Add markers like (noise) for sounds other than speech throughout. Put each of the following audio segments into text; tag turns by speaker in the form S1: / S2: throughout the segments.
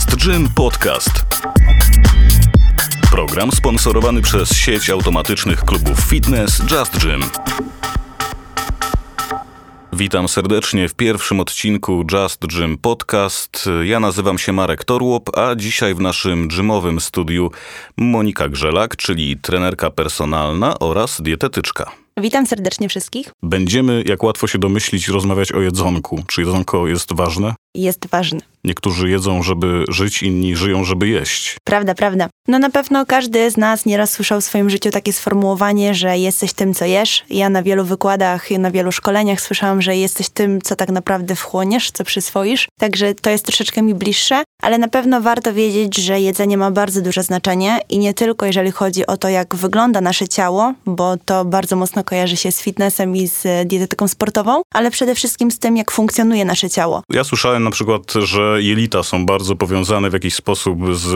S1: Just Gym Podcast. Program sponsorowany przez sieć automatycznych klubów fitness Just Gym. Witam serdecznie w pierwszym odcinku Just Gym Podcast. Ja nazywam się Marek Torłop, a dzisiaj w naszym gymowym studiu Monika Grzelak, czyli trenerka personalna oraz dietetyczka.
S2: Witam serdecznie wszystkich.
S1: Będziemy, jak łatwo się domyślić, rozmawiać o jedzonku. Czy jedzonko jest ważne?
S2: Jest ważne.
S1: Niektórzy jedzą, żeby żyć, inni żyją, żeby jeść.
S2: Prawda, prawda. No na pewno każdy z nas nieraz słyszał w swoim życiu takie sformułowanie, że jesteś tym, co jesz. Ja na wielu wykładach, na wielu szkoleniach słyszałam, że jesteś tym, co tak naprawdę wchłoniesz, co przyswoisz. Także to jest troszeczkę mi bliższe, ale na pewno warto wiedzieć, że jedzenie ma bardzo duże znaczenie i nie tylko jeżeli chodzi o to, jak wygląda nasze ciało, bo to bardzo mocno kojarzy się z fitnessem i z dietetyką sportową, ale przede wszystkim z tym, jak funkcjonuje nasze ciało.
S1: Ja słyszałem na przykład, że jelita są bardzo powiązane w jakiś sposób z,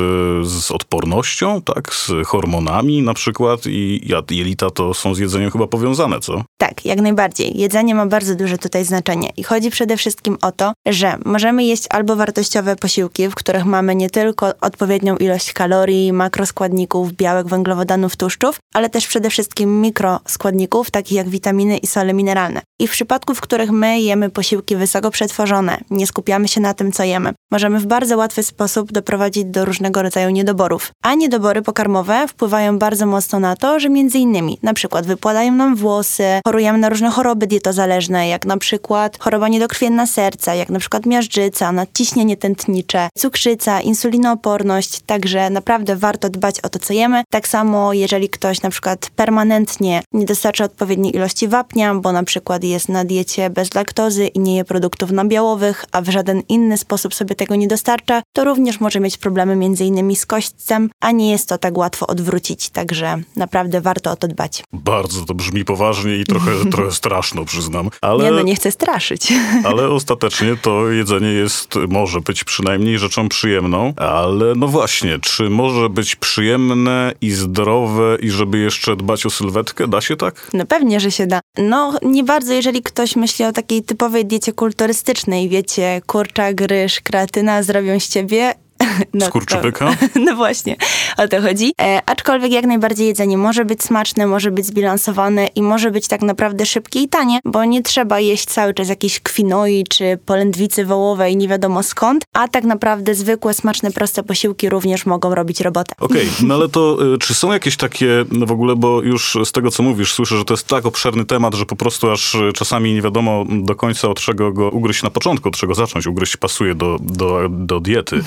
S1: z odpornością, tak, z hormonami na przykład i jelita to są z jedzeniem chyba powiązane, co?
S2: Tak, jak najbardziej. Jedzenie ma bardzo duże tutaj znaczenie i chodzi przede wszystkim o to, że możemy jeść albo wartościowe posiłki, w których mamy nie tylko odpowiednią ilość kalorii, makroskładników, białek, węglowodanów, tłuszczów, ale też przede wszystkim mikroskładników, takich jak witaminy i sole mineralne. I w przypadku, w których my jemy posiłki wysoko przetworzone, nie skupiamy się na tym, co jemy, możemy w bardzo łatwy sposób doprowadzić do różnego rodzaju niedoborów. A niedobory pokarmowe wpływają bardzo mocno na to, że między innymi na przykład wypadają nam włosy, chorujemy na różne choroby dietozależne, jak na przykład choroba niedokrwienna serca, jak na przykład miażdżyca, nadciśnienie tętnicze, cukrzyca, insulinooporność, także naprawdę warto dbać o to, co jemy. Tak samo, jeżeli ktoś na przykład permanentnie nie dostarcza odpowiedniej ilości wapnia, bo na przykład jest na diecie bez laktozy i nie je produktów nabiałowych, a w żaden inny sposób sobie tego nie dostarcza, to również może mieć problemy między innymi z kośćcem, a nie jest to tak łatwo odwrócić, także naprawdę warto o to dbać.
S1: Bardzo to brzmi poważnie i trochę, (laughs) trochę straszno, przyznam.
S2: Ale, nie no, nie chcę straszyć. (laughs)
S1: Ale ostatecznie to jedzenie jest, może być przynajmniej rzeczą przyjemną, ale no właśnie, czy może być przyjemne i zdrowe i żeby jeszcze dbać o sylwetkę? Da się tak?
S2: No pewnie, że się da. No nie bardzo, jeżeli ktoś myśli o takiej typowej diecie kulturystycznej, wiecie, kurczak, ryż, kreatyna zrobią z ciebie (laughs)
S1: No, Skurczybyka? (laughs)
S2: no właśnie, o to chodzi. E, aczkolwiek jak najbardziej jedzenie może być smaczne, może być zbilansowane i może być tak naprawdę szybkie i tanie, bo nie trzeba jeść cały czas jakiejś kwinoi czy polędwicy wołowej nie wiadomo skąd, a tak naprawdę zwykłe, smaczne, proste posiłki również mogą robić robotę.
S1: Okej, okay, (laughs) no ale to y, czy są jakieś takie no w ogóle, bo już z tego co mówisz, słyszę, że to jest tak obszerny temat, że po prostu aż y, czasami nie wiadomo do końca od czego go ugryźć na początku, od czego zacząć. Ugryźć pasuje do, do, do diety.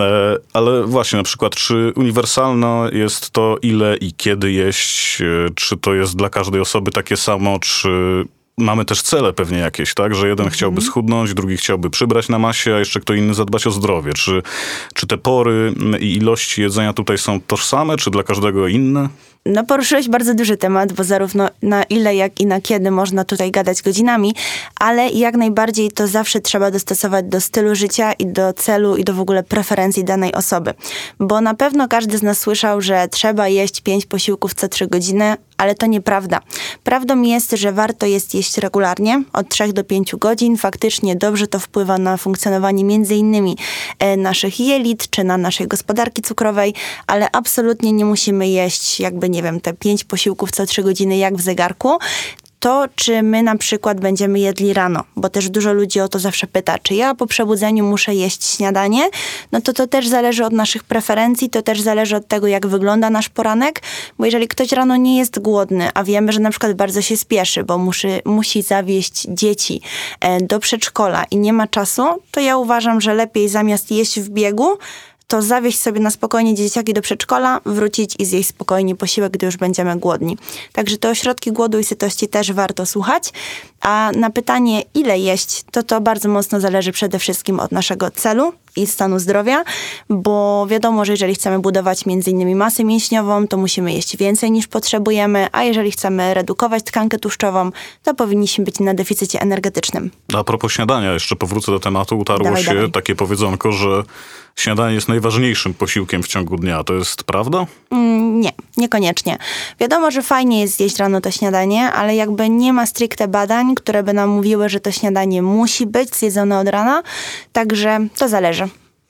S1: E, ale właśnie, na przykład, czy uniwersalne jest to, ile i kiedy jeść? E, czy to jest dla każdej osoby takie samo? Czy mamy też cele pewnie jakieś, tak? Że jeden chciałby mhm. schudnąć, drugi chciałby przybrać na masie, a jeszcze kto inny zadbać o zdrowie. Czy, czy te pory i ilości jedzenia tutaj są tożsame, czy dla każdego inne?
S2: No poruszyłeś bardzo duży temat, bo zarówno na ile, jak i na kiedy można tutaj gadać godzinami, ale jak najbardziej to zawsze trzeba dostosować do stylu życia i do celu i do w ogóle preferencji danej osoby. Bo na pewno każdy z nas słyszał, że trzeba jeść pięć posiłków co trzy godziny, ale to nieprawda. Prawdą jest, że warto jest jeść regularnie, od 3 do 5 godzin. Faktycznie dobrze to wpływa na funkcjonowanie innymi e, naszych jelit, czy na naszej gospodarki cukrowej, ale absolutnie nie musimy jeść jakby, nie wiem, te 5 posiłków co 3 godziny jak w zegarku, to, czy my na przykład będziemy jedli rano, bo też dużo ludzi o to zawsze pyta, czy ja po przebudzeniu muszę jeść śniadanie, no to to też zależy od naszych preferencji, to też zależy od tego, jak wygląda nasz poranek, bo jeżeli ktoś rano nie jest głodny, a wiemy, że na przykład bardzo się spieszy, bo musi, musi zawieźć dzieci e, do przedszkola i nie ma czasu, to ja uważam, że lepiej zamiast jeść w biegu, to zawieźć sobie na spokojnie dzieciaki do przedszkola, wrócić i zjeść spokojnie posiłek, gdy już będziemy głodni. Także te ośrodki głodu i sytości też warto słuchać. A na pytanie, ile jeść, to to bardzo mocno zależy przede wszystkim od naszego celu i stanu zdrowia, bo wiadomo, że jeżeli chcemy budować między innymi masę mięśniową, to musimy jeść więcej niż potrzebujemy, a jeżeli chcemy redukować tkankę tłuszczową, to powinniśmy być na deficycie energetycznym.
S1: A propos śniadania, jeszcze powrócę do tematu, utarło dawaj, się dawaj. takie powiedzonko, że śniadanie jest najważniejszym posiłkiem w ciągu dnia. To jest prawda?
S2: Mm, nie, niekoniecznie. Wiadomo, że fajnie jest zjeść rano to śniadanie, ale jakby nie ma stricte badań, które by nam mówiły, że to śniadanie musi być zjedzone od rana, także to zależy.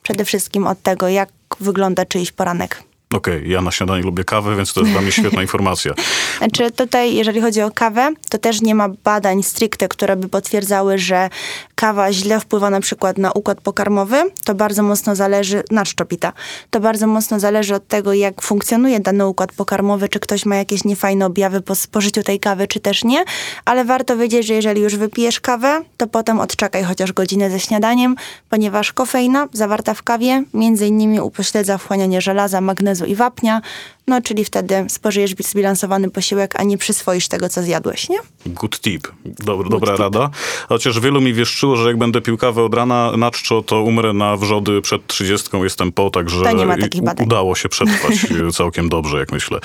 S2: Przede wszystkim od tego, jak wygląda czyjś poranek.
S1: Okej, okay, ja na śniadanie lubię kawę, więc to jest dla mnie świetna (laughs) informacja.
S2: Znaczy tutaj, jeżeli chodzi o kawę, to też nie ma badań stricte, które by potwierdzały, że kawa źle wpływa na przykład na układ pokarmowy. To bardzo mocno zależy, na szczopita, to bardzo mocno zależy od tego, jak funkcjonuje dany układ pokarmowy, czy ktoś ma jakieś niefajne objawy po spożyciu tej kawy, czy też nie. Ale warto wiedzieć, że jeżeli już wypijesz kawę, to potem odczekaj chociaż godzinę ze śniadaniem, ponieważ kofeina zawarta w kawie między innymi upośledza wchłanianie żelaza, magnezu i wapnia, no czyli wtedy spożyjesz zbilansowany posiłek, a nie przyswoisz tego, co zjadłeś, nie?
S1: Good tip. Dobra, dobra tip. rada. Chociaż wielu mi wieszczyło, że jak będę pił kawę od rana na czczo, to umrę na wrzody przed trzydziestką, jestem po, także
S2: to nie ma takich badań.
S1: udało się przetrwać (laughs) całkiem dobrze, jak myślę.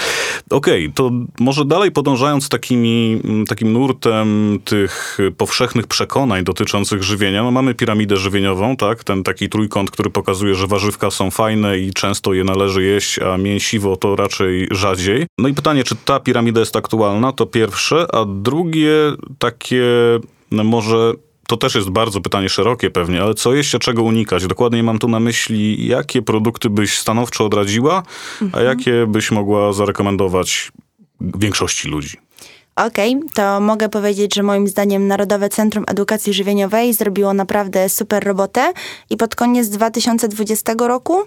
S1: Okej, okay, to może dalej podążając takimi, takim nurtem tych powszechnych przekonań dotyczących żywienia, no mamy piramidę żywieniową, tak? Ten taki trójkąt, który pokazuje, że warzywka są fajne i często je należy jeść, a mięsiwo to raczej raczej rzadziej. No i pytanie, czy ta piramida jest aktualna, to pierwsze, a drugie takie no może to też jest bardzo pytanie szerokie pewnie, ale co jeszcze czego unikać? Dokładnie mam tu na myśli, jakie produkty byś stanowczo odradziła, a mhm. jakie byś mogła zarekomendować większości ludzi?
S2: Okej, okay, to mogę powiedzieć, że moim zdaniem Narodowe Centrum Edukacji Żywieniowej zrobiło naprawdę super robotę i pod koniec 2020 roku,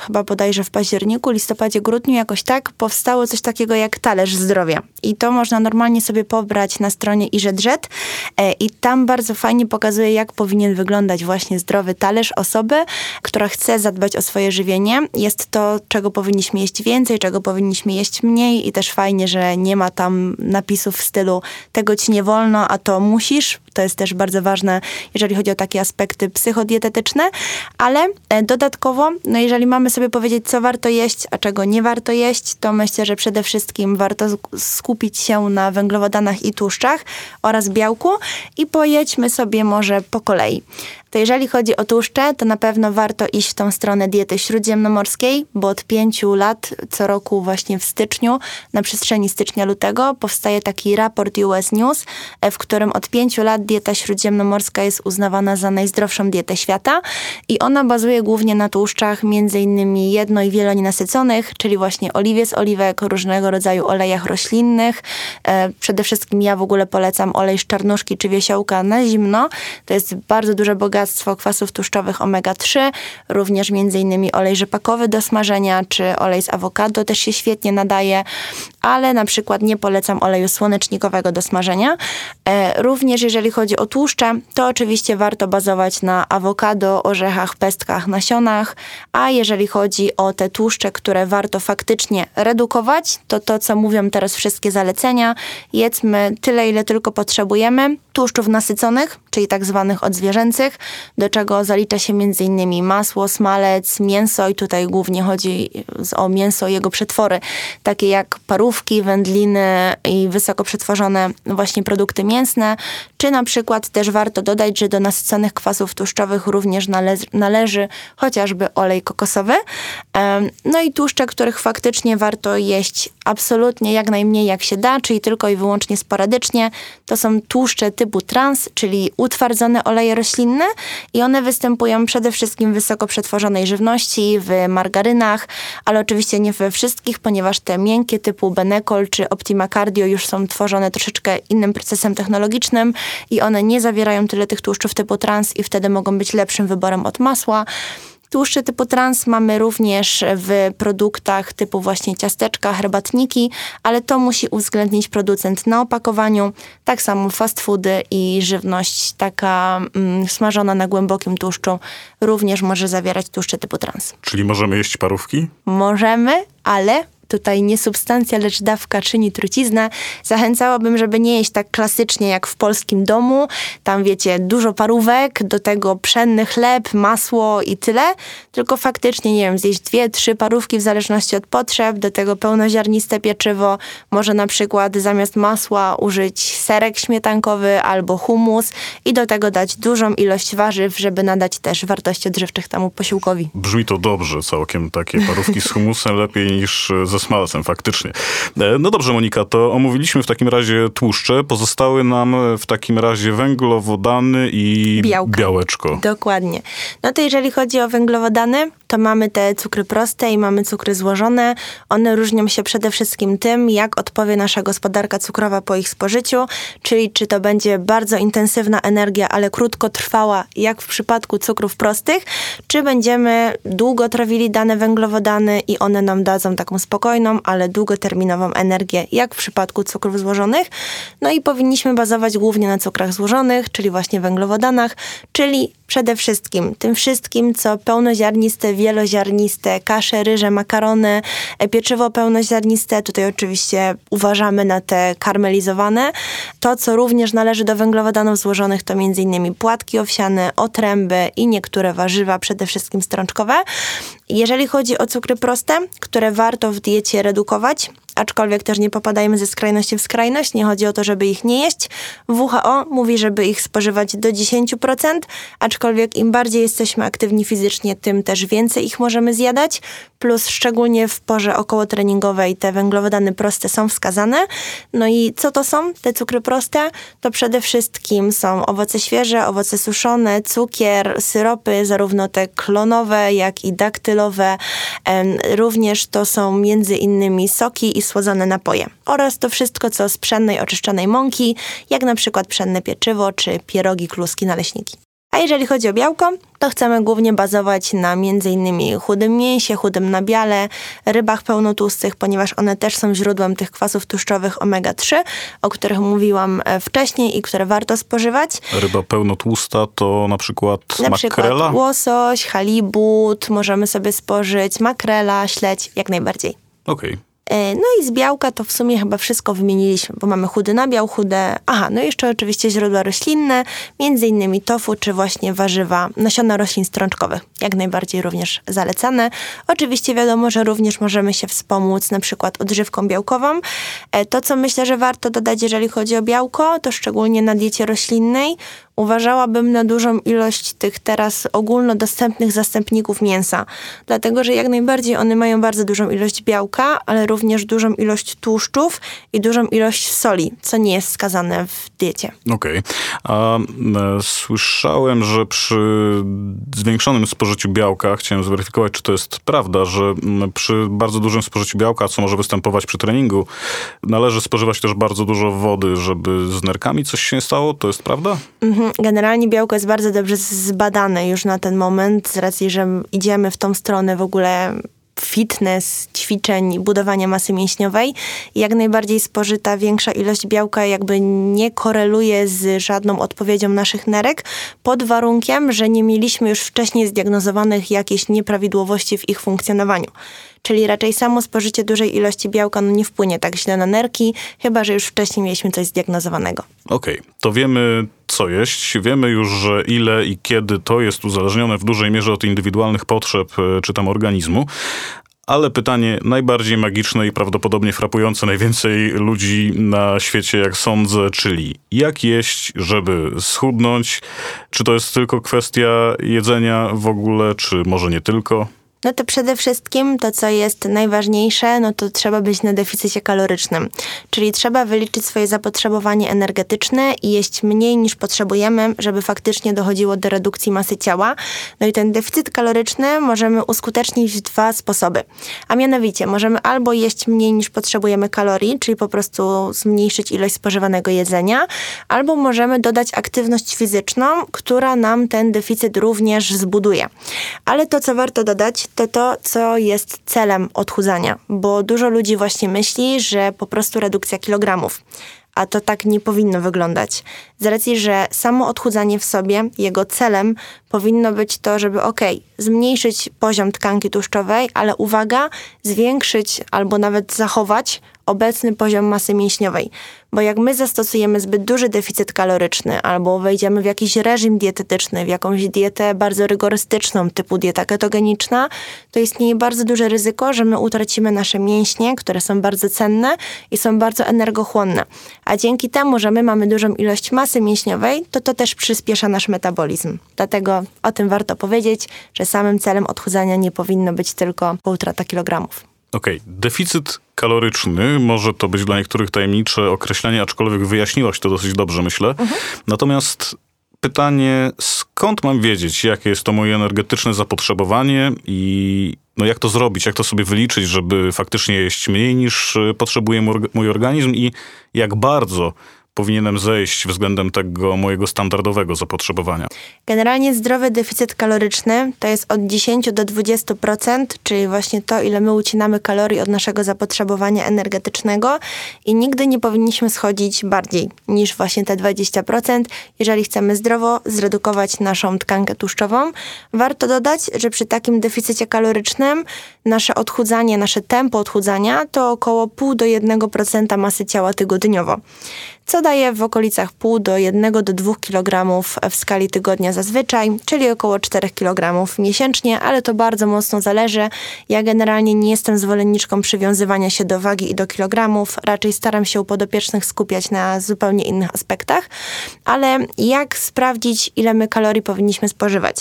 S2: chyba bodajże w październiku, listopadzie, grudniu, jakoś tak, powstało coś takiego jak talerz zdrowia. I to można normalnie sobie pobrać na stronie iRedrzet e, i tam bardzo fajnie pokazuje, jak powinien wyglądać właśnie zdrowy talerz osoby, która chce zadbać o swoje żywienie. Jest to, czego powinniśmy jeść więcej, czego powinniśmy jeść mniej i też fajnie, że nie ma tam w stylu tego ci nie wolno, a to musisz. To jest też bardzo ważne, jeżeli chodzi o takie aspekty psychodietetyczne, ale e, dodatkowo, no jeżeli mamy sobie powiedzieć, co warto jeść, a czego nie warto jeść, to myślę, że przede wszystkim warto skupić się na węglowodanach i tłuszczach oraz białku i pojedźmy sobie może po kolei. To jeżeli chodzi o tłuszcze, to na pewno warto iść w tą stronę diety śródziemnomorskiej, bo od pięciu lat, co roku właśnie w styczniu, na przestrzeni stycznia-lutego, powstaje taki raport US News, e, w którym od pięciu lat dieta śródziemnomorska jest uznawana za najzdrowszą dietę świata i ona bazuje głównie na tłuszczach, między innymi jedno- i wielonienasyconych, czyli właśnie oliwie z oliwek, różnego rodzaju olejach roślinnych. E, przede wszystkim ja w ogóle polecam olej z czarnuszki czy wiesiołka na zimno. To jest bardzo duże bogactwo kwasów tłuszczowych omega-3, również m.in. olej rzepakowy do smażenia, czy olej z awokado też się świetnie nadaje, ale na przykład nie polecam oleju słonecznikowego do smażenia. E, również jeżeli chodzi o tłuszcze, to oczywiście warto bazować na awokado, orzechach, pestkach, nasionach, a jeżeli chodzi o te tłuszcze, które warto faktycznie redukować, to to, co mówią teraz wszystkie zalecenia, jedzmy tyle, ile tylko potrzebujemy, tłuszczów nasyconych, czyli tak zwanych odzwierzęcych, do czego zalicza się m.in. masło, smalec, mięso i tutaj głównie chodzi o mięso i jego przetwory, takie jak parówki, wędliny i wysoko przetworzone właśnie produkty mięsne, czy na przykład też warto dodać, że do nasyconych kwasów tłuszczowych również nale należy chociażby olej kokosowy. No i tłuszcze, których faktycznie warto jeść absolutnie jak najmniej jak się da, czyli tylko i wyłącznie sporadycznie. To są tłuszcze typu trans, czyli utwardzone oleje roślinne i one występują przede wszystkim w wysoko przetworzonej żywności, w margarynach, ale oczywiście nie we wszystkich, ponieważ te miękkie typu Benecol czy Optima Cardio już są tworzone troszeczkę innym procesem technologicznym i one nie zawierają tyle tych tłuszczów typu trans i wtedy mogą być lepszym wyborem od masła. Tłuszcze typu trans mamy również w produktach typu właśnie ciasteczka, herbatniki, ale to musi uwzględnić producent na opakowaniu. Tak samo fast foody i żywność taka mm, smażona na głębokim tłuszczu również może zawierać tłuszcze typu trans.
S1: Czyli możemy jeść parówki?
S2: Możemy, ale tutaj nie substancja, lecz dawka czyni truciznę. Zachęcałabym, żeby nie jeść tak klasycznie jak w polskim domu. Tam wiecie, dużo parówek, do tego pszenny chleb, masło i tyle. Tylko faktycznie, nie wiem, zjeść dwie, trzy parówki w zależności od potrzeb, do tego pełnoziarniste pieczywo. Może na przykład zamiast masła użyć serek śmietankowy albo humus i do tego dać dużą ilość warzyw, żeby nadać też wartości odżywczych temu posiłkowi.
S1: Brzmi to dobrze całkiem, takie parówki z humusem lepiej niż ze smalcem, faktycznie. E, no dobrze, Monika, to omówiliśmy w takim razie tłuszcze. Pozostały nam w takim razie węglowodany i
S2: Białka.
S1: białeczko.
S2: Dokładnie. No to jeżeli chodzi o węglowodany, to mamy te cukry proste i mamy cukry złożone. One różnią się przede wszystkim tym, jak odpowie nasza gospodarka cukrowa po ich spożyciu, czyli czy to będzie bardzo intensywna energia, ale krótkotrwała, jak w przypadku cukrów prostych, czy będziemy długo trawili dane węglowodany i one nam dadzą taką spokojną, ale długoterminową energię, jak w przypadku cukrów złożonych. No i powinniśmy bazować głównie na cukrach złożonych, czyli właśnie węglowodanach, czyli przede wszystkim tym wszystkim, co pełnoziarniste, wieloziarniste, kasze, ryże, makarony, e, pieczywo pełnoziarniste, tutaj oczywiście uważamy na te karmelizowane. To, co również należy do węglowodanów złożonych, to m.in. płatki owsiane, otręby i niektóre warzywa, przede wszystkim strączkowe. Jeżeli chodzi o cukry proste, które warto w diecie redukować, aczkolwiek też nie popadajmy ze skrajności w skrajność, nie chodzi o to, żeby ich nie jeść. WHO mówi, żeby ich spożywać do 10%, aczkolwiek im bardziej jesteśmy aktywni fizycznie, tym też więcej ich możemy zjadać, plus szczególnie w porze okołotreningowej te węglowodany proste są wskazane. No i co to są te cukry proste? To przede wszystkim są owoce świeże, owoce suszone, cukier, syropy, zarówno te klonowe, jak i daktylowe. Również to są między innymi soki i słodzone napoje. Oraz to wszystko, co z pszennej, oczyszczonej mąki, jak na przykład pszenne pieczywo czy pierogi, kluski, naleśniki. A jeżeli chodzi o białko, to chcemy głównie bazować na m.in. chudym mięsie, chudym nabiale, rybach pełnotłustych, ponieważ one też są źródłem tych kwasów tłuszczowych omega-3, o których mówiłam e, wcześniej i które warto spożywać.
S1: Ryba pełnotłusta to na przykład
S2: na
S1: makrela?
S2: przykład łosoś, halibut, możemy sobie spożyć makrela, śledź, jak najbardziej.
S1: Okej. Okay.
S2: E, no i z białka to w sumie chyba wszystko wymieniliśmy, bo mamy chudy nabiał, chude... Aha, no jeszcze oczywiście źródła roślinne, między innymi tofu, czy właśnie warzywa, nasiona roślin strączkowych. Jak najbardziej również zalecane. Oczywiście wiadomo, że również możemy się wspomóc na przykład odżywką białkową. E, to, co myślę, że warto dodać, jeżeli chodzi o białko, to szczególnie na diecie roślinnej, uważałabym na dużą ilość tych teraz ogólnodostępnych zastępników mięsa. Dlatego, że jak najbardziej one mają bardzo dużą ilość białka, ale również dużą ilość tłuszczów i dużą ilość soli, co nie jest wskazane w diecie.
S1: Okej. Okay. A słyszałem, że przy zwiększonym spożyciu białka, chciałem zweryfikować, czy to jest prawda, że przy bardzo dużym spożyciu białka, co może występować przy treningu, należy spożywać też bardzo dużo wody, żeby z nerkami coś się stało. To jest prawda?
S2: Mhm. Generalnie białko jest bardzo dobrze zbadane już na ten moment, z racji, że idziemy w tą stronę w ogóle fitness, ćwiczeń, budowania masy mięśniowej. Jak najbardziej spożyta większa ilość białka jakby nie koreluje z żadną odpowiedzią naszych nerek, pod warunkiem, że nie mieliśmy już wcześniej zdiagnozowanych jakieś nieprawidłowości w ich funkcjonowaniu. Czyli raczej samo spożycie dużej ilości białka no nie wpłynie tak źle na nerki, chyba że już wcześniej mieliśmy coś zdiagnozowanego.
S1: Okej, okay. to wiemy co jeść, wiemy już, że ile i kiedy to jest uzależnione w dużej mierze od indywidualnych potrzeb e, czy tam organizmu. Ale pytanie najbardziej magiczne i prawdopodobnie frapujące najwięcej ludzi na świecie, jak sądzę, czyli jak jeść, żeby schudnąć? Czy to jest tylko kwestia jedzenia w ogóle, czy może nie tylko?
S2: No to przede wszystkim to, co jest najważniejsze, no to trzeba być na deficycie kalorycznym. Czyli trzeba wyliczyć swoje zapotrzebowanie energetyczne i jeść mniej niż potrzebujemy, żeby faktycznie dochodziło do redukcji masy ciała. No i ten deficyt kaloryczny możemy uskutecznić w dwa sposoby. A mianowicie możemy albo jeść mniej niż potrzebujemy kalorii, czyli po prostu zmniejszyć ilość spożywanego jedzenia, albo możemy dodać aktywność fizyczną, która nam ten deficyt również zbuduje. Ale to, co warto dodać, to to, co jest celem odchudzania, bo dużo ludzi właśnie myśli, że po prostu redukcja kilogramów. A to tak nie powinno wyglądać. Z racji, że samo odchudzanie w sobie, jego celem powinno być to, żeby ok, zmniejszyć poziom tkanki tłuszczowej, ale uwaga, zwiększyć albo nawet zachować obecny poziom masy mięśniowej. Bo jak my zastosujemy zbyt duży deficyt kaloryczny albo wejdziemy w jakiś reżim dietetyczny, w jakąś dietę bardzo rygorystyczną, typu dieta ketogeniczna, to istnieje bardzo duże ryzyko, że my utracimy nasze mięśnie, które są bardzo cenne i są bardzo energochłonne. A dzięki temu, że my mamy dużą ilość masy mięśniowej, to to też przyspiesza nasz metabolizm. Dlatego o tym warto powiedzieć, że samym celem odchudzania nie powinno być tylko utrata kilogramów.
S1: Okej, okay. deficyt kaloryczny, może to być dla niektórych tajemnicze określenie, aczkolwiek wyjaśniłaś to dosyć dobrze, myślę. Mhm. Natomiast pytanie, skąd mam wiedzieć, jakie jest to moje energetyczne zapotrzebowanie i no jak to zrobić, jak to sobie wyliczyć, żeby faktycznie jeść mniej niż y, potrzebuje mój organizm i jak bardzo powinienem zejść względem tego mojego standardowego zapotrzebowania?
S2: Generalnie zdrowy deficyt kaloryczny to jest od 10 do 20%, czyli właśnie to, ile my ucinamy kalorii od naszego zapotrzebowania energetycznego i nigdy nie powinniśmy schodzić bardziej niż właśnie te 20%, jeżeli chcemy zdrowo zredukować naszą tkankę tłuszczową. Warto dodać, że przy takim deficycie kalorycznym nasze odchudzanie, nasze tempo odchudzania to około 0,5 do 1% masy ciała tygodniowo co daje w okolicach pół do 1 do 2 kg w skali tygodnia zazwyczaj, czyli około 4 kg miesięcznie, ale to bardzo mocno zależy. Ja generalnie nie jestem zwolenniczką przywiązywania się do wagi i do kilogramów, raczej staram się u podopiecznych skupiać na zupełnie innych aspektach, ale jak sprawdzić, ile my kalorii powinniśmy spożywać?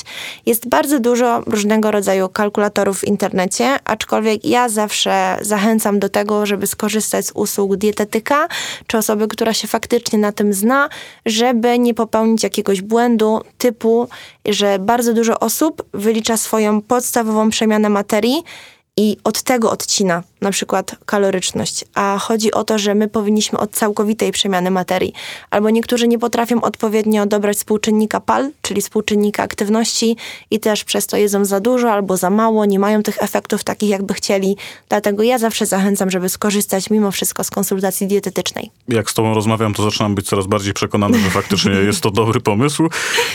S2: Jest bardzo dużo różnego rodzaju kalkulatorów w internecie, aczkolwiek ja zawsze zachęcam do tego, żeby skorzystać z usług dietetyka, czy osoby, która się faktycznie na tym zna, żeby nie popełnić jakiegoś błędu typu, że bardzo dużo osób wylicza swoją podstawową przemianę materii i od tego odcina na przykład kaloryczność, a chodzi o to, że my powinniśmy od całkowitej przemiany materii. Albo niektórzy nie potrafią odpowiednio dobrać współczynnika PAL, czyli współczynnika aktywności i też przez to jedzą za dużo albo za mało, nie mają tych efektów takich, jakby chcieli. Dlatego ja zawsze zachęcam, żeby skorzystać mimo wszystko z konsultacji dietetycznej.
S1: Jak z tobą rozmawiam, to zaczynam być coraz bardziej przekonany, że faktycznie jest to dobry pomysł.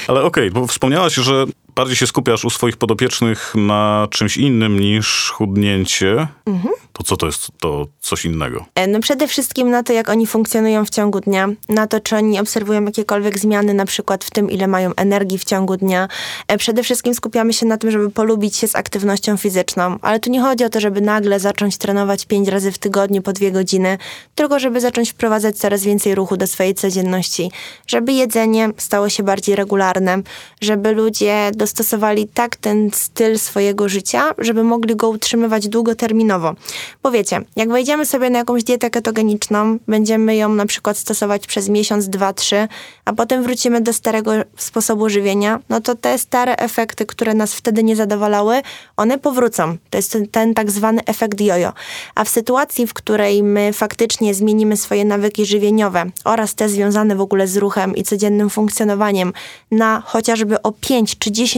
S1: Ale okej, okay, bo wspomniałaś, że bardziej się skupiasz u swoich podopiecznych na czymś innym niż chudnięcie. Mhm to co to jest to coś innego?
S2: E, no przede wszystkim na to, jak oni funkcjonują w ciągu dnia, na to, czy oni obserwują jakiekolwiek zmiany, na przykład w tym, ile mają energii w ciągu dnia. E, przede wszystkim skupiamy się na tym, żeby polubić się z aktywnością fizyczną, ale tu nie chodzi o to, żeby nagle zacząć trenować pięć razy w tygodniu po dwie godziny, tylko żeby zacząć wprowadzać coraz więcej ruchu do swojej codzienności, żeby jedzenie stało się bardziej regularne, żeby ludzie dostosowali tak ten styl swojego życia, żeby mogli go utrzymywać długoterminowo. Bo wiecie, jak wejdziemy sobie na jakąś dietę ketogeniczną, będziemy ją na przykład stosować przez miesiąc, dwa, trzy, a potem wrócimy do starego sposobu żywienia, no to te stare efekty, które nas wtedy nie zadowalały, one powrócą. To jest ten, ten tak zwany efekt jojo. A w sytuacji, w której my faktycznie zmienimy swoje nawyki żywieniowe oraz te związane w ogóle z ruchem i codziennym funkcjonowaniem na chociażby o 5 czy 10%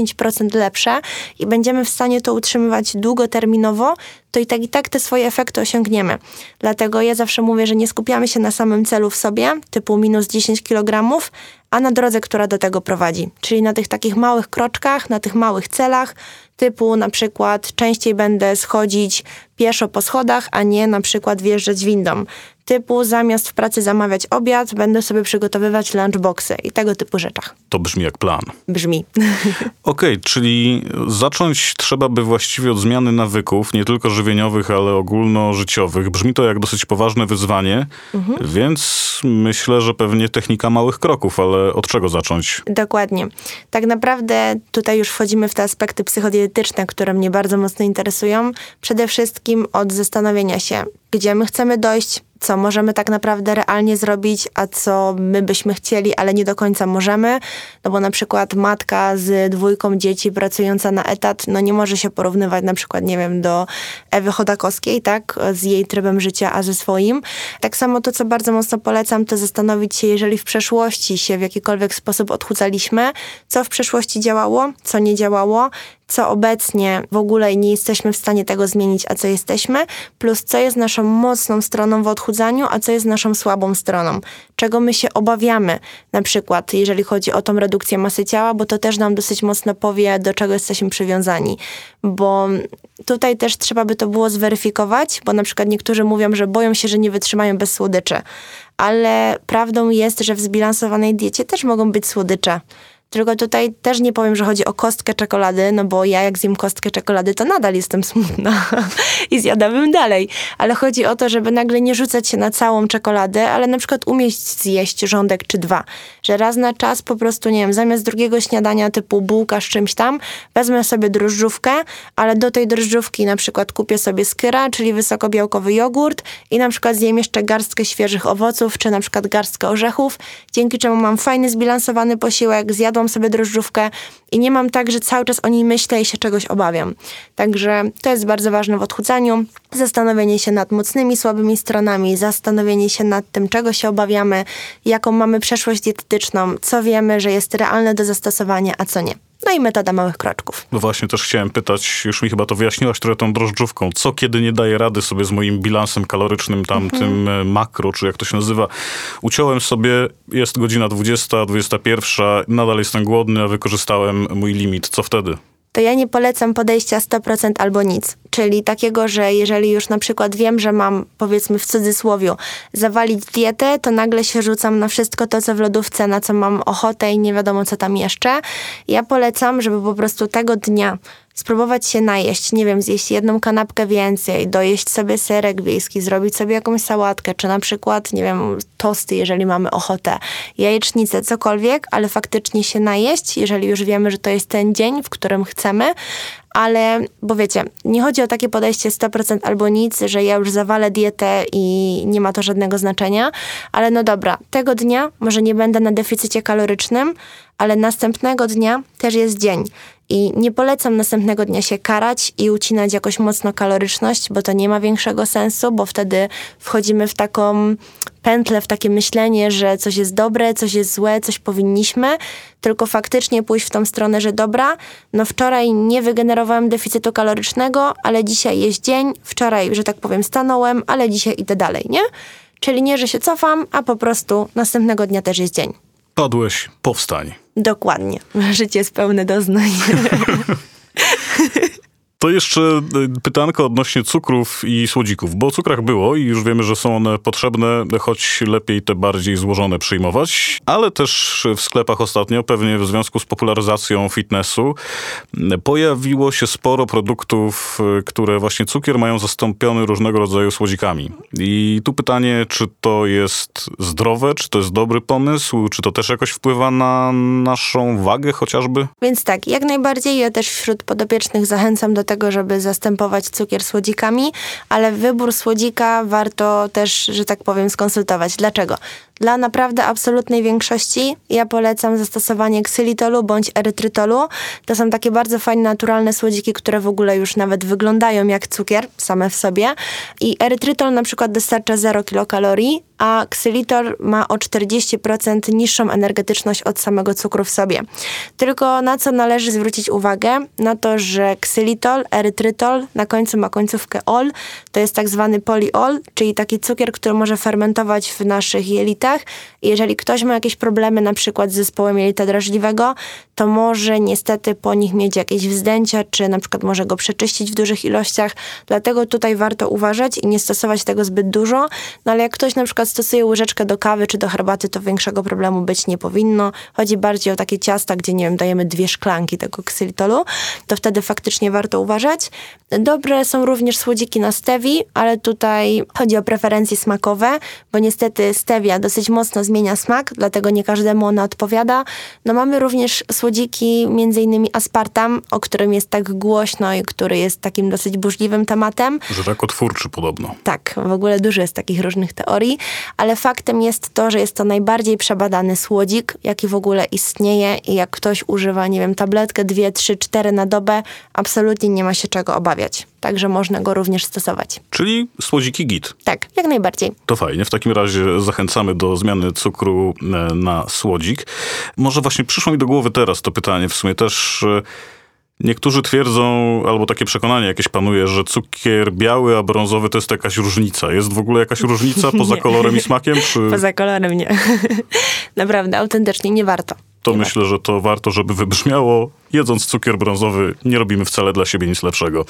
S2: lepsze i będziemy w stanie to utrzymywać długoterminowo, to i tak i tak te swoje efekty osiągniemy. Dlatego ja zawsze mówię, że nie skupiamy się na samym celu w sobie, typu minus 10 kg, a na drodze, która do tego prowadzi. Czyli na tych takich małych kroczkach, na tych małych celach, typu na przykład częściej będę schodzić pieszo po schodach, a nie na przykład wjeżdżać windą typu zamiast w pracy zamawiać obiad, będę sobie przygotowywać lunchboxy i tego typu rzeczach.
S1: To brzmi jak plan.
S2: Brzmi. (laughs)
S1: Okej, okay, czyli zacząć trzeba by właściwie od zmiany nawyków, nie tylko żywieniowych, ale ogólnożyciowych. Brzmi to jak dosyć poważne wyzwanie, mhm. więc myślę, że pewnie technika małych kroków, ale od czego zacząć?
S2: Dokładnie. Tak naprawdę tutaj już wchodzimy w te aspekty psychodietetyczne, które mnie bardzo mocno interesują. Przede wszystkim od zastanowienia się, gdzie my chcemy dojść, co możemy tak naprawdę realnie zrobić, a co my byśmy chcieli, ale nie do końca możemy. No bo na przykład matka z dwójką dzieci pracująca na etat, no nie może się porównywać na przykład, nie wiem, do Ewy Chodakowskiej, tak, z jej trybem życia, a ze swoim. Tak samo to, co bardzo mocno polecam, to zastanowić się, jeżeli w przeszłości się w jakikolwiek sposób odchudzaliśmy, co w przeszłości działało, co nie działało, co obecnie w ogóle nie jesteśmy w stanie tego zmienić, a co jesteśmy, plus co jest naszą mocną stroną w odchudzaniu, a co jest naszą słabą stroną. Czego my się obawiamy, na przykład jeżeli chodzi o tą redukcję masy ciała, bo to też nam dosyć mocno powie, do czego jesteśmy przywiązani. Bo tutaj też trzeba by to było zweryfikować, bo na przykład niektórzy mówią, że boją się, że nie wytrzymają bez słodyczy. Ale prawdą jest, że w zbilansowanej diecie też mogą być słodycze Tylko tutaj też nie powiem, że chodzi o kostkę czekolady, no bo ja jak zjem kostkę czekolady, to nadal jestem smutna (laughs) i zjadałabym dalej. Ale chodzi o to, żeby nagle nie rzucać się na całą czekoladę, ale na przykład umieć zjeść rządek czy dwa. Że raz na czas po prostu, nie wiem, zamiast drugiego śniadania typu bułka z czymś tam, wezmę sobie drożdżówkę, ale do tej drożdżówki na przykład kupię sobie skyra, czyli wysokobiałkowy jogurt i na przykład zjem jeszcze garstkę świeżych owoców, czy na przykład garstkę orzechów, dzięki czemu mam fajny, zbilansowany posiłek, zjadłam sobie drożdżówkę i nie mam tak, że cały czas o niej myślę i się czegoś obawiam. Także to jest bardzo ważne w odchudzaniu. Zastanowienie się nad mocnymi, słabymi stronami, zastanowienie się nad tym, czego się obawiamy, jaką mamy przeszłość dietetyczną, co wiemy, że jest realne do zastosowania, a co nie. No i metoda małych kroczków.
S1: No właśnie, też chciałem pytać, już mi chyba to wyjaśniłaś trochę tą drożdżówką. Co kiedy nie daję rady sobie z moim bilansem kalorycznym, tam
S2: Mhm.
S1: e, makro, czy jak to się nazywa. Uciąłem sobie, jest godzina 20, 21, nadal jestem głodny, a wykorzystałem mój limit. Co wtedy?
S2: To ja nie polecam podejścia 100% albo nic. Czyli takiego, że jeżeli już na przykład wiem, że mam, powiedzmy w cudzysłowie, zawalić dietę, to nagle się rzucam na wszystko to, co w lodówce, na co mam ochotę i nie wiadomo, co tam jeszcze. Ja polecam, żeby po prostu tego dnia spróbować się najeść, nie wiem, zjeść jedną kanapkę więcej, dojeść sobie serek wiejski, zrobić sobie jakąś sałatkę, czy na przykład, nie wiem, tosty, jeżeli mamy ochotę, jajecznicę, cokolwiek, ale faktycznie się najeść, jeżeli już wiemy, że to jest ten dzień, w którym chcemy, ale, bo wiecie, nie chodzi o takie podejście 100% albo nic, że ja już zawalę dietę i nie ma to żadnego znaczenia, ale no dobra, tego dnia może nie będę na deficycie kalorycznym, ale następnego dnia też jest dzień. I nie polecam następnego dnia się karać i ucinać jakoś mocno kaloryczność, bo to nie ma większego sensu, bo wtedy wchodzimy w taką pętlę, w takie myślenie, że coś jest dobre, coś jest złe, coś powinniśmy, tylko faktycznie pójść w tą stronę, że dobra, no wczoraj nie wygenerowałem deficytu kalorycznego, ale dzisiaj jest dzień, wczoraj, że tak powiem, stanąłem, ale dzisiaj idę dalej, nie? Czyli nie, że się cofam, a po prostu następnego dnia też jest dzień.
S1: Padłeś, powstań.
S2: Dokładnie. Życie jest pełne doznań. (laughs)
S1: To jeszcze y, pytanko odnośnie cukrów i słodzików, bo o cukrach było i już wiemy, że są one potrzebne, choć lepiej te bardziej złożone przyjmować, ale też w sklepach ostatnio, pewnie w związku z popularyzacją fitnessu, pojawiło się sporo produktów, y, które właśnie cukier mają zastąpiony różnego rodzaju słodzikami. I tu pytanie, czy to jest zdrowe, czy to jest dobry pomysł, czy to też jakoś wpływa na naszą wagę chociażby?
S2: Więc tak, jak najbardziej ja też wśród podopiecznych zachęcam do tego, żeby zastępować cukier słodzikami, ale wybór słodzika warto też, że tak powiem, skonsultować. Dlaczego? Dla naprawdę absolutnej większości ja polecam zastosowanie ksylitolu bądź erytrytolu. To są takie bardzo fajne, naturalne słodziki, które w ogóle już nawet wyglądają jak cukier same w sobie. I erytrytol na przykład dostarcza 0 kilokalorii, a ksylitol ma o 40% niższą energetyczność od samego cukru w sobie. Tylko na co należy zwrócić uwagę? Na to, że ksylitol, erytrytol, na końcu ma końcówkę ol, to jest tak zwany poliol, czyli taki cukier, który może fermentować w naszych jelitach. Jeżeli ktoś ma jakieś problemy na przykład z zespołem jelita drażliwego, to może niestety po nich mieć jakieś wzdęcia, czy na przykład może go przeczyścić w dużych ilościach. Dlatego tutaj warto uważać i nie stosować tego zbyt dużo. No ale jak ktoś na przykład stosuje łyżeczkę do kawy czy do herbaty, to większego problemu być nie powinno. Chodzi bardziej o takie ciasta, gdzie nie wiem, dajemy dwie szklanki tego ksylitolu, to wtedy faktycznie warto uważać. Dobre są również słodziki na stewi, ale tutaj chodzi o preferencje smakowe, bo niestety stevia dosyć mocno zmienia smak, dlatego nie każdemu ona odpowiada. No mamy również słodziki, między innymi aspartam, o którym jest tak głośno i który jest takim dosyć burzliwym tematem.
S1: Że rakotwórczy podobno.
S2: Tak, w ogóle dużo jest takich różnych teorii, ale faktem jest to, że jest to najbardziej przebadany słodzik, jaki w ogóle istnieje i jak ktoś używa, nie wiem, tabletkę, dwie, trzy, cztery na dobę, absolutnie nie ma się czego obawiać. Także można go również stosować.
S1: Czyli słodziki git.
S2: Tak, jak najbardziej.
S1: To fajnie. W takim razie zachęcamy do zmiany cukru e, na słodzik. Może właśnie przyszło mi do głowy teraz to pytanie. W sumie też niektórzy twierdzą, albo takie przekonanie jakieś panuje, że cukier biały, a brązowy to jest jakaś różnica. Jest w ogóle jakaś różnica (laughs) poza
S2: Nie.
S1: kolorem i smakiem? Czy... (laughs)
S2: Poza kolorem nie. (laughs) Naprawdę, autentycznie nie warto.
S1: to
S2: Nie
S1: myślę, że to warto, żeby wybrzmiało. Jedząc cukier brązowy, nie robimy wcale dla siebie nic lepszego.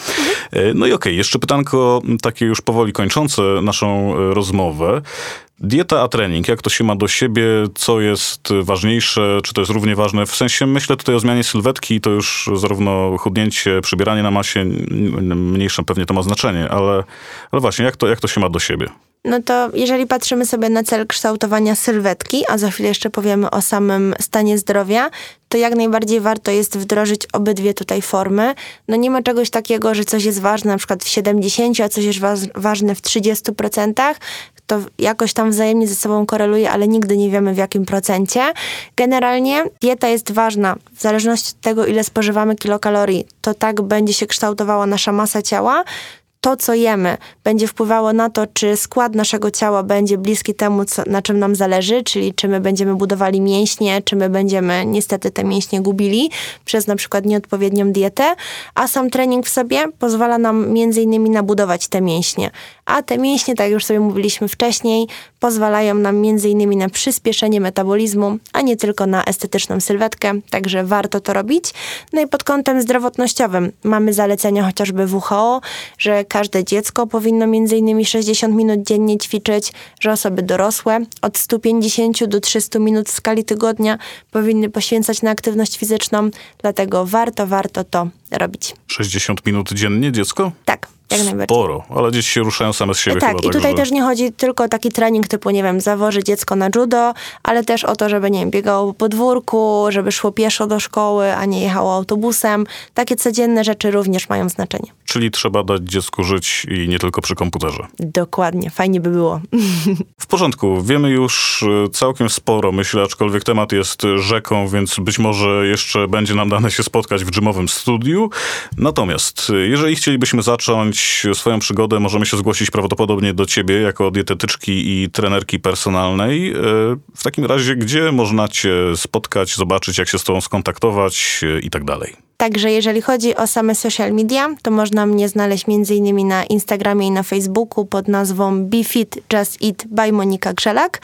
S1: E, No i okej, jeszcze pytanko takie już powoli kończące naszą e, rozmowę. Dieta a trening, jak to się ma do siebie, co jest ważniejsze, czy to jest równie ważne? W sensie myślę tutaj o zmianie sylwetki, to już zarówno chudnięcie, przybieranie na masie, mniejsze pewnie to ma znaczenie, ale, ale właśnie, jak to, jak to się ma do siebie?
S2: No to jeżeli patrzymy sobie na cel kształtowania sylwetki, a za chwilę jeszcze powiemy o samym stanie zdrowia, to jak najbardziej warto jest wdrożyć obydwie tutaj formy. No nie ma czegoś takiego, że coś jest ważne na przykład w 70, a coś jest wa- ważne w 30%. To jakoś tam wzajemnie ze sobą koreluje, ale nigdy nie wiemy w jakim procencie. Generalnie dieta jest ważna. W zależności od tego, ile spożywamy kilokalorii, to tak będzie się kształtowała nasza masa ciała to, co jemy, będzie wpływało na to, czy skład naszego ciała będzie bliski temu, co, na czym nam zależy, czyli czy my będziemy budowali mięśnie, czy my będziemy niestety te mięśnie gubili przez na przykład nieodpowiednią dietę, a sam trening w sobie pozwala nam między innymi nabudować te mięśnie. A te mięśnie, tak już sobie mówiliśmy wcześniej, pozwalają nam między innymi na przyspieszenie metabolizmu, a nie tylko na estetyczną sylwetkę, także warto to robić. No i pod kątem zdrowotnościowym mamy zalecenia chociażby WHO, że każde dziecko powinno innymi 60 minut dziennie ćwiczyć, że osoby dorosłe od 150 do 300 minut w skali tygodnia powinny poświęcać na aktywność fizyczną, dlatego warto, warto to robić.
S1: 60 minut dziennie dziecko?
S2: Tak, jak najbardziej.
S1: Sporo, ale dzieci się ruszają same z siebie
S2: Tak,
S1: chyba.
S2: i tutaj
S1: także-
S2: też nie chodzi tylko o taki trening typu, nie wiem, zawoży dziecko na judo, ale też o to, żeby, nie wiem, biegało po podwórku, żeby szło pieszo do szkoły, a nie jechało autobusem. Takie codzienne rzeczy również mają znaczenie.
S1: Czyli trzeba dać dziecku żyć i nie tylko przy komputerze.
S2: Dokładnie, fajnie by było.
S1: W porządku, wiemy już y, całkiem sporo, myślę, aczkolwiek temat jest rzeką, więc być może jeszcze będzie nam dane się spotkać w dżymowym studiu. Natomiast, y, jeżeli chcielibyśmy zacząć swoją przygodę, możemy się zgłosić prawdopodobnie do ciebie jako dietetyczki i trenerki personalnej. Y, W takim razie, gdzie można cię spotkać, zobaczyć, jak się z tobą skontaktować y, i tak dalej?
S2: Także jeżeli chodzi o same social media, to można mnie znaleźć m.in. na Instagramie i na Facebooku pod nazwą BeFit Just Eat by Monika Grzelak.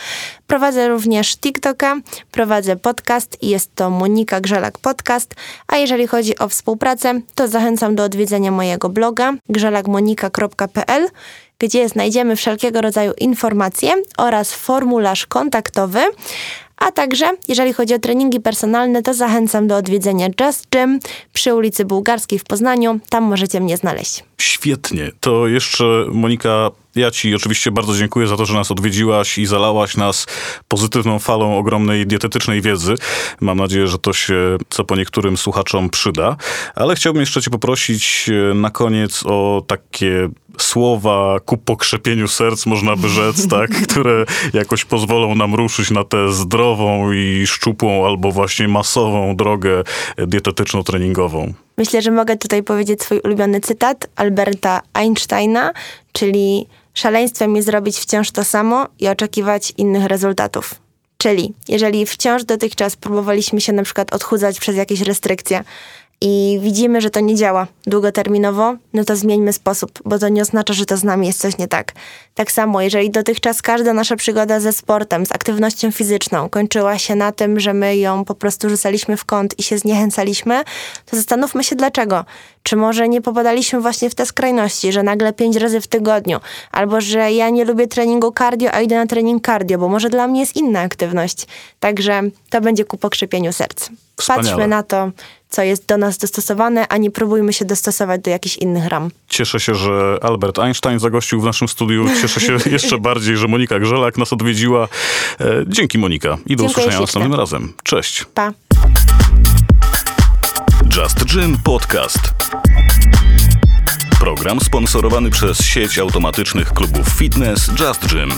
S2: Prowadzę również TikToka, prowadzę podcast i jest to Monika Grzelak Podcast. A jeżeli chodzi o współpracę, to zachęcam do odwiedzenia mojego bloga grzelakmonika.pl gdzie znajdziemy wszelkiego rodzaju informacje oraz formularz kontaktowy. A także, jeżeli chodzi o treningi personalne, to zachęcam do odwiedzenia Just Gym przy ulicy Bułgarskiej w Poznaniu. Tam możecie mnie znaleźć.
S1: Świetnie. To jeszcze, Monika, ja ci oczywiście bardzo dziękuję za to, że nas odwiedziłaś i zalałaś nas pozytywną falą ogromnej dietetycznej wiedzy. Mam nadzieję, że to się co po niektórym słuchaczom przyda. Ale chciałbym jeszcze cię poprosić e, na koniec o takie słowa ku pokrzepieniu serc, można by rzec, (laughs) tak, które jakoś pozwolą nam ruszyć na tę zdrową i szczupłą albo właśnie masową drogę dietetyczno-treningową.
S2: Myślę, że mogę tutaj powiedzieć swój ulubiony cytat Alberta Einsteina, czyli szaleństwem jest zrobić wciąż to samo i oczekiwać innych rezultatów. Czyli jeżeli wciąż dotychczas próbowaliśmy się na przykład odchudzać przez jakieś restrykcje i widzimy, że to nie działa długoterminowo, no to zmieńmy sposób, bo to nie oznacza, że to z nami jest coś nie tak. Tak samo, jeżeli dotychczas każda nasza przygoda ze sportem, z aktywnością fizyczną kończyła się na tym, że my ją po prostu rzucaliśmy w kąt i się zniechęcaliśmy, to zastanówmy się dlaczego. Czy może nie popadaliśmy właśnie w te skrajności, że nagle pięć razy w tygodniu, albo że ja nie lubię treningu cardio, a idę na trening cardio, bo może dla mnie jest inna aktywność. Także to będzie ku pokrzepieniu serc.
S1: Wspaniale.
S2: Patrzmy na to, co jest do nas dostosowane, a nie próbujmy się dostosować do jakichś innych ram.
S1: Cieszę się, że Albert Einstein zagościł w naszym studiu. Cieszę się (laughs) jeszcze bardziej, że Monika Grzelak nas odwiedziła. E, dzięki Monika i do
S2: Dziękuję
S1: usłyszenia następnym razem. Cześć.
S2: Pa!
S1: Just Gym Podcast. Program sponsorowany przez sieć automatycznych klubów fitness Just Gym.